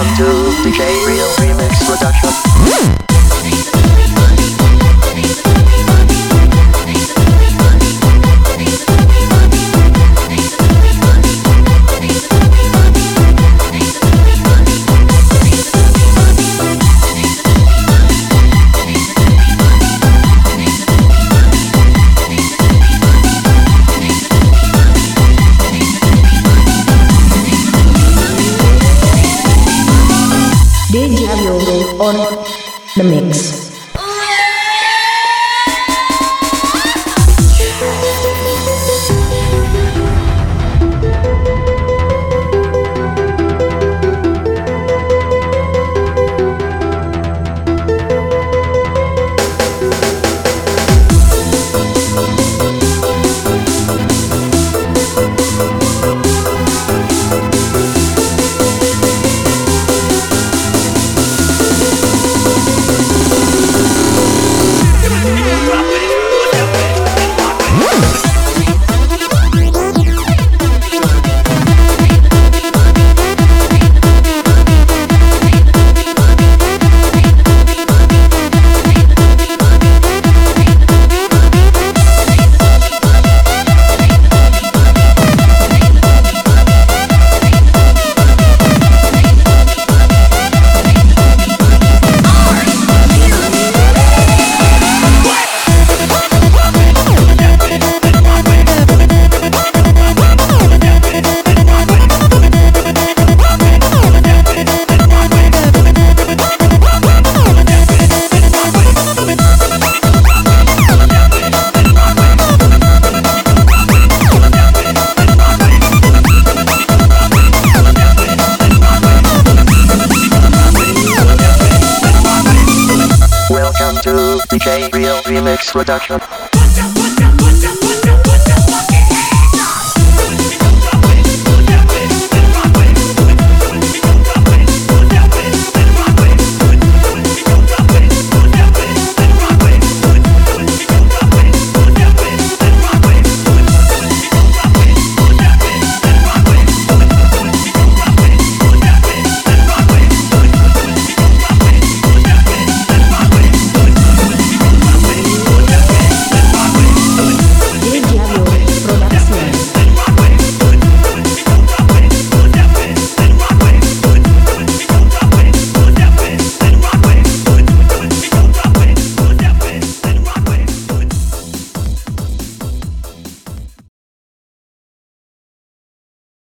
Welcome to DJ Real Remix Production. On the mix. Real Remix Production.